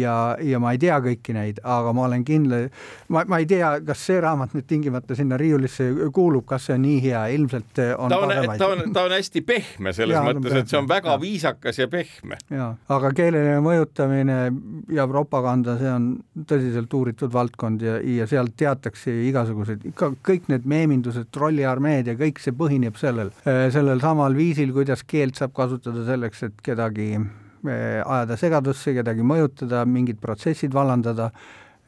ja, ja ma ei tea kõiki neid, aga ma olen kindel, ma, ma ei tea, kas see raamat nüüd tingimata sinna riiulisse kuulub, kas see on nii hea, ilmselt äh, on ta on, ta on, ta on hästi pehme selles ja, mõttes, et see on väga ja. viisakas ja pehme. jaa, aga keeleline mõjutamine ja propaganda, see on tõsiselt uuritud valdkond ja, ja sealt teatakse igasugused, ikka kõik need meemindused, trolliarmeed ja kõik see põhineb sellel, äh, sellel samal viisil, kuidas keelt saab kasutada selleks, et kedagi äh, ajada segadusse, kedagi mõjutada, mingid protsessid vallandada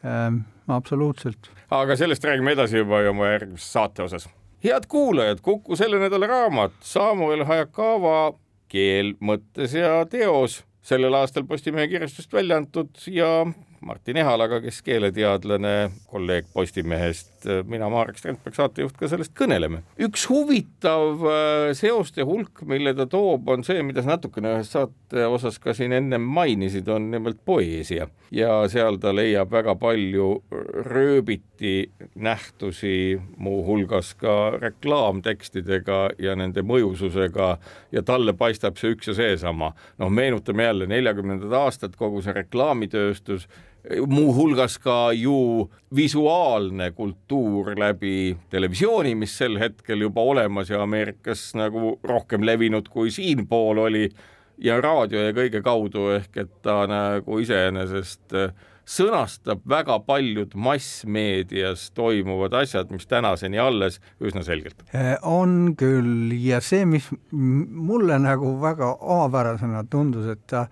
ähm,, absoluutselt. aga sellest räägime edasi juba oma järgmises saate osas. head kuulajad, Kuku selle nädala raamat Samuel Hayakawa Keel mõttes ja teos sellel aastal Postimehe kirjastust välja antud ja Martin Ehalaga, kes keeleteadlane, kolleeg Postimehest, mina, Marek Strandberg, saatejuht, ka sellest kõneleme. üks huvitav äh, seoste hulk, mille ta toob, on see, mida sa natukene ühes saate osas ka siin ennem mainisid, on nimelt poeesia ja seal ta leiab väga palju rööbiti nähtusi, muuhulgas ka reklaamtekstidega ja nende mõjususega ja talle paistab see üks ja seesama. noh, meenutame jälle neljakümnendad aastad, kogu see reklaamitööstus muuhulgas ka ju visuaalne kultuur läbi televisiooni, mis sel hetkel juba olemas ja Ameerikas nagu rohkem levinud kui siinpool oli ja raadio ja kõige kaudu ehk et ta nagu iseenesest sõnastab väga paljud massmeedias toimuvad asjad, mis tänaseni alles üsna selgelt. on küll ja see, mis mulle nagu väga omapärasena tundus, et ta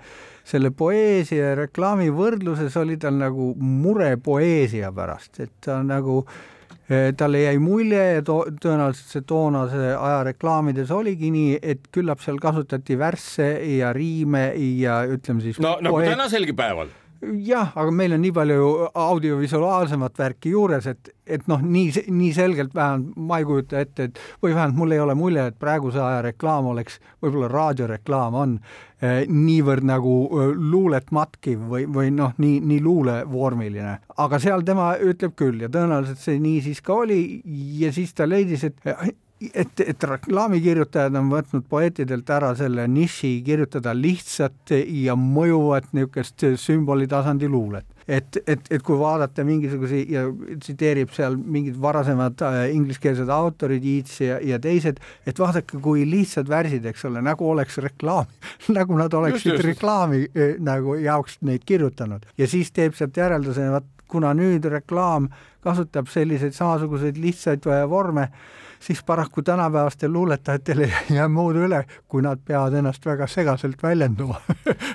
selle poeesia ja reklaami võrdluses oli tal nagu mure poeesia pärast, et ta nagu talle jäi mulje ja to, tõenäoliselt see toonase aja reklaamides oligi nii, et küllap seal kasutati värsse ja riime ja ütleme siis no nagu tänaselgi päeval jah, aga meil on nii palju audiovisuaalsemat värki juures, et, et noh, nii, nii selgelt vähemalt ma ei kujuta ette, et või vähemalt mul ei ole mulje, et praeguse aja reklaam oleks, võib-olla raadioreklaam on eh, niivõrd nagu eh, luulet matkiv või, või noh, nii, nii luulevormiline. aga seal tema ütleb küll ja tõenäoliselt see nii siis ka oli ja siis ta leidis, et et, et reklaamikirjutajad on võtnud poeetidelt ära selle niši kirjutada lihtsat ja mõjuvat niisugust sümbolitasandi luulet. et, et, et kui vaadata mingisuguse ja tsiteerib seal mingid varasemad äh, ingliskeelsed autorid, Yeats ja, ja teised, et vaadake, kui lihtsad värsid, eks ole, nagu oleks reklaam (laughs) nagu nad oleksid just, just. reklaami äh, nagu jaoks neid kirjutanud ja siis teeb sealt järelduse, vaat kuna nüüd reklaam kasutab selliseid samasuguseid lihtsaid äh, vorme, siis paraku tänapäevastel luuletajatel ei jää muud üle, kui nad peavad ennast väga segaselt väljenduma. (laughs)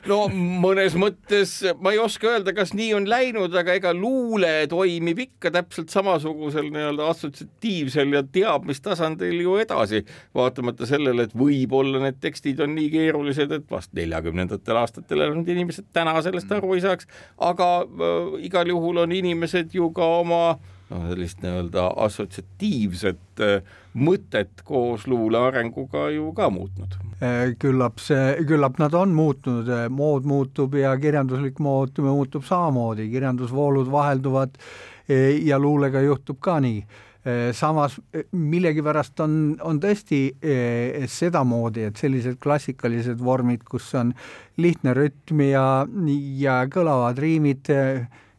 No mõnes mõttes ma ei oska öelda, kas nii on läinud, aga ega luule toimib ikka täpselt samasugusel nii-öelda assotsiatiivsel ja teadmistasandil ju edasi, vaatamata sellele, et võib-olla need tekstid on nii keerulised, et vast neljakümnendatel aastatel elanud inimesed täna sellest aru ei saaks, aga äh, igal juhul on inimesed ju ka oma äh, noh, sellist nii-öelda assotsiatiivset äh, mõtet koos luule arenguga ju ka muutnud. Äh, küllap see, küllap nad on muutnud, äh, mood muutub ja kirjanduslik mood muutub samamoodi, kirjandusvoolud vahelduvad ja luulega juhtub ka nii samas millegipärast on, on tõesti sedamoodi, et sellised klassikalised vormid, kus on lihtne rütm ja, ja kõlavad riimid,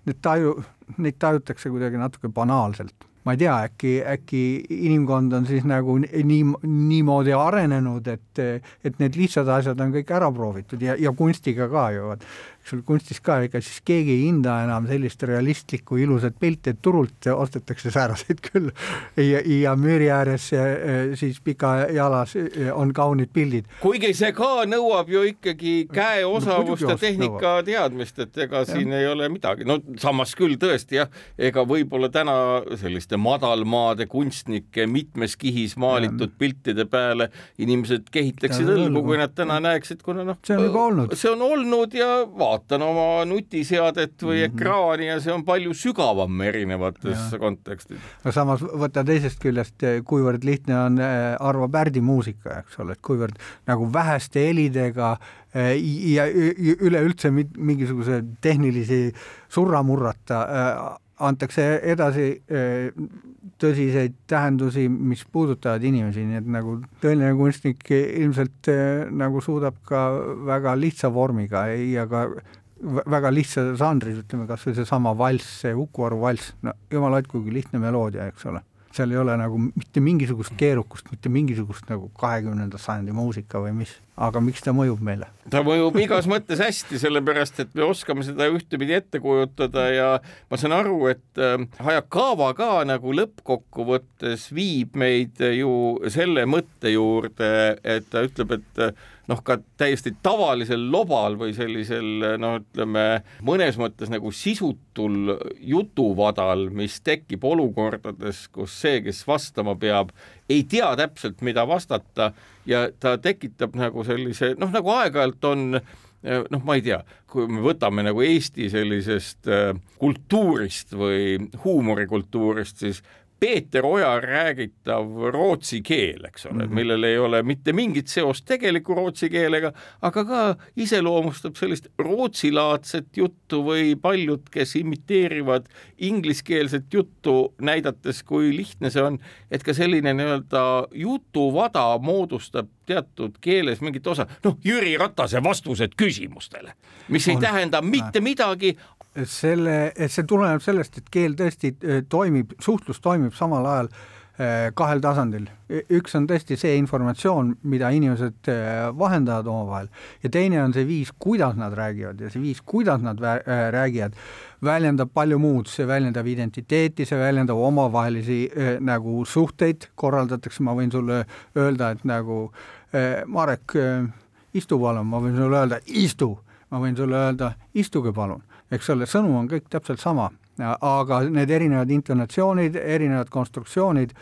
need taju, neid tajutakse kuidagi natuke banaalselt. ma ei tea, äkki, äkki inimkond on siis nagu nii, niimoodi arenenud, et, et need lihtsad asjad on kõik ära proovitud ja, ja kunstiga ka ju, et eks ole, kunstis ka, ega siis keegi ei hinda enam sellist realistlikku ilusat pilti, et turult ostetakse sääraseid küll ja, ja müüri ääres eh, siis pikajalas eh, on kaunid pildid. kuigi see ka nõuab ju ikkagi käeosavust no, ja tehnika nõuab. teadmist, et ega ja. siin ei ole midagi, no samas küll tõesti jah, ega võib-olla täna selliste madalmaade kunstnike mitmes kihis maalitud ja. piltide peale inimesed kehitleksid õlgu, kui nad täna näeksid, kuna noh, see on juba olnud, see on olnud ja vaata, vaatan oma nutiseadet või mm -hmm. ekraani ja see on palju sügavam erinevates ja. kontekstides. no samas võta teisest küljest, kuivõrd lihtne on äh, Arvo Pärdi muusika, eks ole, et kuivõrd nagu väheste helidega äh, ja üleüldse mingisuguse tehnilisi surramurrata antakse edasi eh, tõsiseid tähendusi, mis puudutavad inimesi, nii et nagu tõeline kunstnik ilmselt eh, nagu suudab ka väga lihtsa vormiga ja ka väga lihtsa žanris, ütleme kas või seesama valss, see Uku Aru valss, no jumal hoidku, kui lihtne meloodia, eks ole seal ei ole nagu mitte mingisugust keerukust, mitte mingisugust nagu kahekümnenda sajandi muusika või mis, aga miks ta mõjub meile? ta mõjub igas mõttes hästi, sellepärast et me oskame seda ühtepidi ette kujutada ja ma saan aru, et äh, Hayakawa ka nagu lõppkokkuvõttes viib meid ju selle mõtte juurde, et ta ütleb, et noh, ka täiesti tavalisel lobal või sellisel noh, ütleme mõnes mõttes nagu sisutul jutuvadal, mis tekib olukordades, kus see, kes vastama peab, ei tea täpselt, mida vastata ja ta tekitab nagu sellise noh, nagu aeg-ajalt on noh, ma ei tea, kui me võtame nagu Eesti sellisest äh, kultuurist või huumorikultuurist, siis Peeter Oja räägitav rootsi keel, eks ole -hmm. millel ei ole mitte mingit seost tegeliku rootsi keelega, aga ka iseloomustab sellist rootsilaadset juttu või paljud, kes imiteerivad ingliskeelset juttu, näidates, kui lihtne see on, et ka selline nii-öelda jutuvada moodustab teatud keeles mingit osa, noh, Jüri Ratase vastused küsimustele, mis ei on, tähenda mitte midagi, selle, see tuleneb sellest, et keel tõesti äh, toimib, suhtlus toimib samal ajal kahel tasandil. üks on tõesti see informatsioon, mida inimesed vahendavad omavahel ja teine on see viis, kuidas nad räägivad ja see viis, kuidas nad räägivad, väljendab palju muud, see väljendab identiteeti, see väljendab omavahelisi nagu suhteid, korraldatakse, ma võin sulle öelda, et nagu Marek, istu palun, ma võin sulle öelda, istu, ma võin sulle öelda, istuge palun, eks ole, sõnum on kõik täpselt sama. Aga need erinevad intonatsioonid, erinevad konstruktsioonid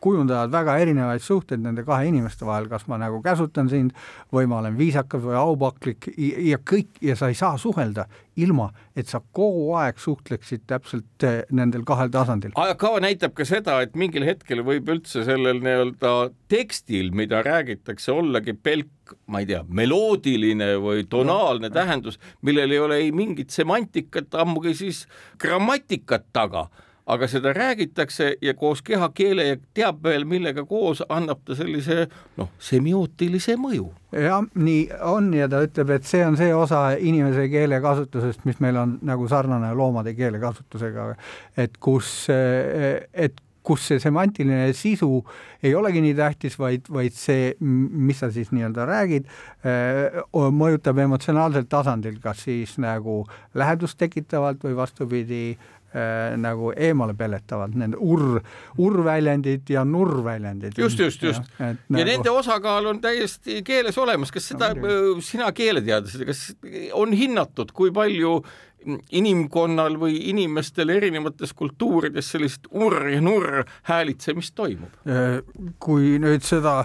kujundavad väga erinevaid suhteid nende kahe inimeste vahel, kas ma nagu käsutan sind või ma olen viisakas või aupaklik ja kõik, ja sa ei saa suhelda ilma, et sa kogu aeg suhtleksid täpselt eh, nendel kahel tasandil. ajakava näitab ka seda, et mingil hetkel võib üldse sellel nii-öelda tekstil, mida räägitakse, ollagi pelk ma ei tea, meloodiline või tonaalne tähendus, millel ei ole ei mingit semantikat, ammugi siis grammatikat taga aga seda räägitakse ja koos kehakeele ja teab veel millega koos, annab ta sellise noh, semiootilise mõju. jah, nii on ja ta ütleb, et see on see osa inimese keelekasutusest, mis meil on nagu sarnane loomade keelekasutusega, et kus, et kus see semantiline sisu ei olegi nii tähtis, vaid, vaid see, mis sa siis nii-öelda räägid, mõjutab emotsionaalsel tasandil, kas siis nagu lähedust tekitavalt või vastupidi, nagu eemale pelletavad, need urr, urrväljendid ja nurrväljendid. just, just, just. ja, nagu... nende osakaal on täiesti keeles olemas, kas seda no, sina keeleteadlased, kas on hinnatud, kui palju inimkonnal või inimestel erinevates kultuurides sellist urr ja nurr häälitsemist toimub? Äh, kui nüüd seda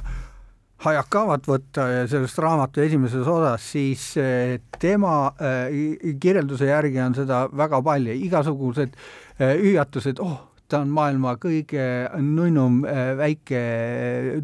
Hayakavat võtta ja sellest raamatu esimeses osas, siis äh, tema äh, kirjelduse järgi on seda väga palju, igasugused hüüatused, oh, ta on maailma kõige nunnum väike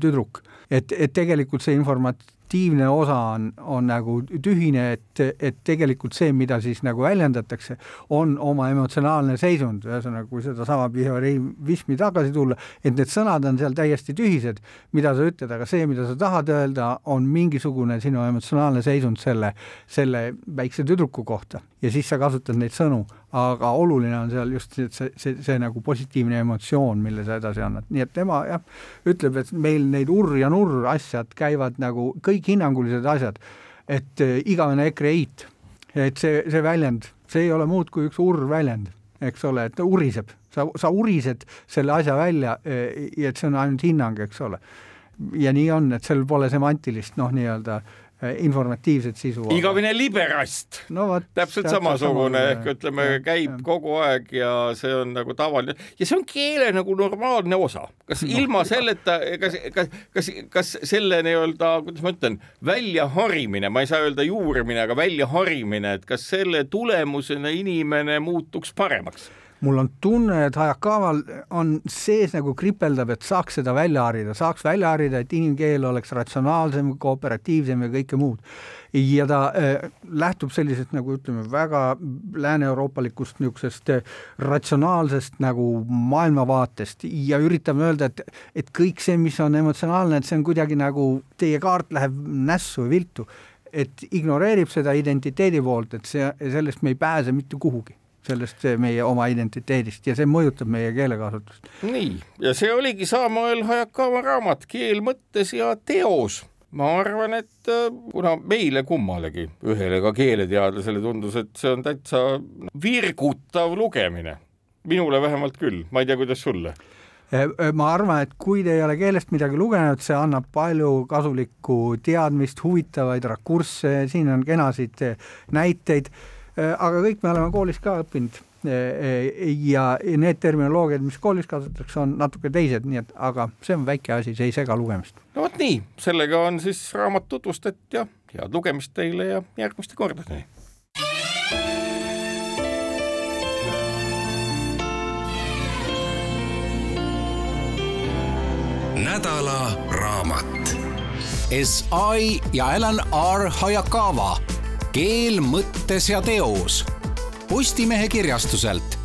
tüdruk. et, et tegelikult see informat-, aktiivne osa on, on nagu tühine, et, et tegelikult see, mida siis nagu väljendatakse, on oma emotsionaalne seisund, ühesõnaga, kui sedasama behaviorismi tagasi tulla, et need sõnad on seal täiesti tühised, mida sa ütled, aga see, mida sa tahad öelda, on mingisugune sinu emotsionaalne seisund selle, selle väikse tüdruku kohta ja siis sa kasutad neid sõnu, aga oluline on seal just see, see, see, see nagu positiivne emotsioon, mille sa edasi annad, nii et tema jah, ütleb, et meil neid urr ja nurr asjad käivad nagu kõik hinnangulised asjad, et äh, igavene ekreit, et see, see väljend, see ei ole muud kui üks urr väljend, eks ole, et ta uriseb, sa, sa urised selle asja välja äh, ja et see on ainult hinnang, eks ole. ja nii on, et seal pole semantilist noh, nii-öelda Äh, informatiivset sisu. igavene liberast no,. täpselt samasugune ehk ütleme, käib ja. kogu aeg ja see on nagu tavaline ja see on keele nagu normaalne osa. kas no. ilma selleta, kas, kas, kas, kas selle nii-öelda, kuidas ma ütlen, väljaharimine, ma ei saa öelda juurimine, aga väljaharimine, et kas selle tulemusena inimene muutuks paremaks? Mul on tunne, et Hayakaval on sees nagu kripeldab, et saaks seda välja harida, saaks välja harida, et inimkeel oleks ratsionaalsem, kooperatiivsem ja kõike muud. ja ta äh, lähtub sellisest nagu ütleme, väga lääne-euroopalikust niisugusest äh, ratsionaalsest nagu maailmavaatest ja üritab öelda, et, et kõik see, mis on emotsionaalne, et see on kuidagi nagu teie kaart läheb nässu või viltu et ignoreerib seda identiteedi poolt, et see, sellest me ei pääse mitte kuhugi sellest meie oma identiteedist ja see mõjutab meie keelekasutust. nii, ja see oligi Samuel Hayakawa raamat Keel mõttes ja teos. ma arvan, et äh, kuna meile kummalegi, ühele ka keeleteadlasele tundus, et see on täitsa virgutav lugemine, minule vähemalt küll, ma ei tea, kuidas sulle äh, äh, ma arvan, et kui te ei ole keelest midagi lugenud, see annab palju kasulikku teadmist, huvitavaid rakursse, siin on kenasid näiteid aga kõik me oleme koolis ka õppinud äh, äh, ja need terminoloogiad, mis koolis kasutatakse, on natuke teised, nii et aga see on väike asi, see ei sega lugemist. no vot nii, sellega on siis raamat tutvustatud ja head lugemist teile ja järgmiste kordadeni. nädala raamat. SI ja Alan R Hayakawa keel mõttes ja teos. Postimehe kirjastuselt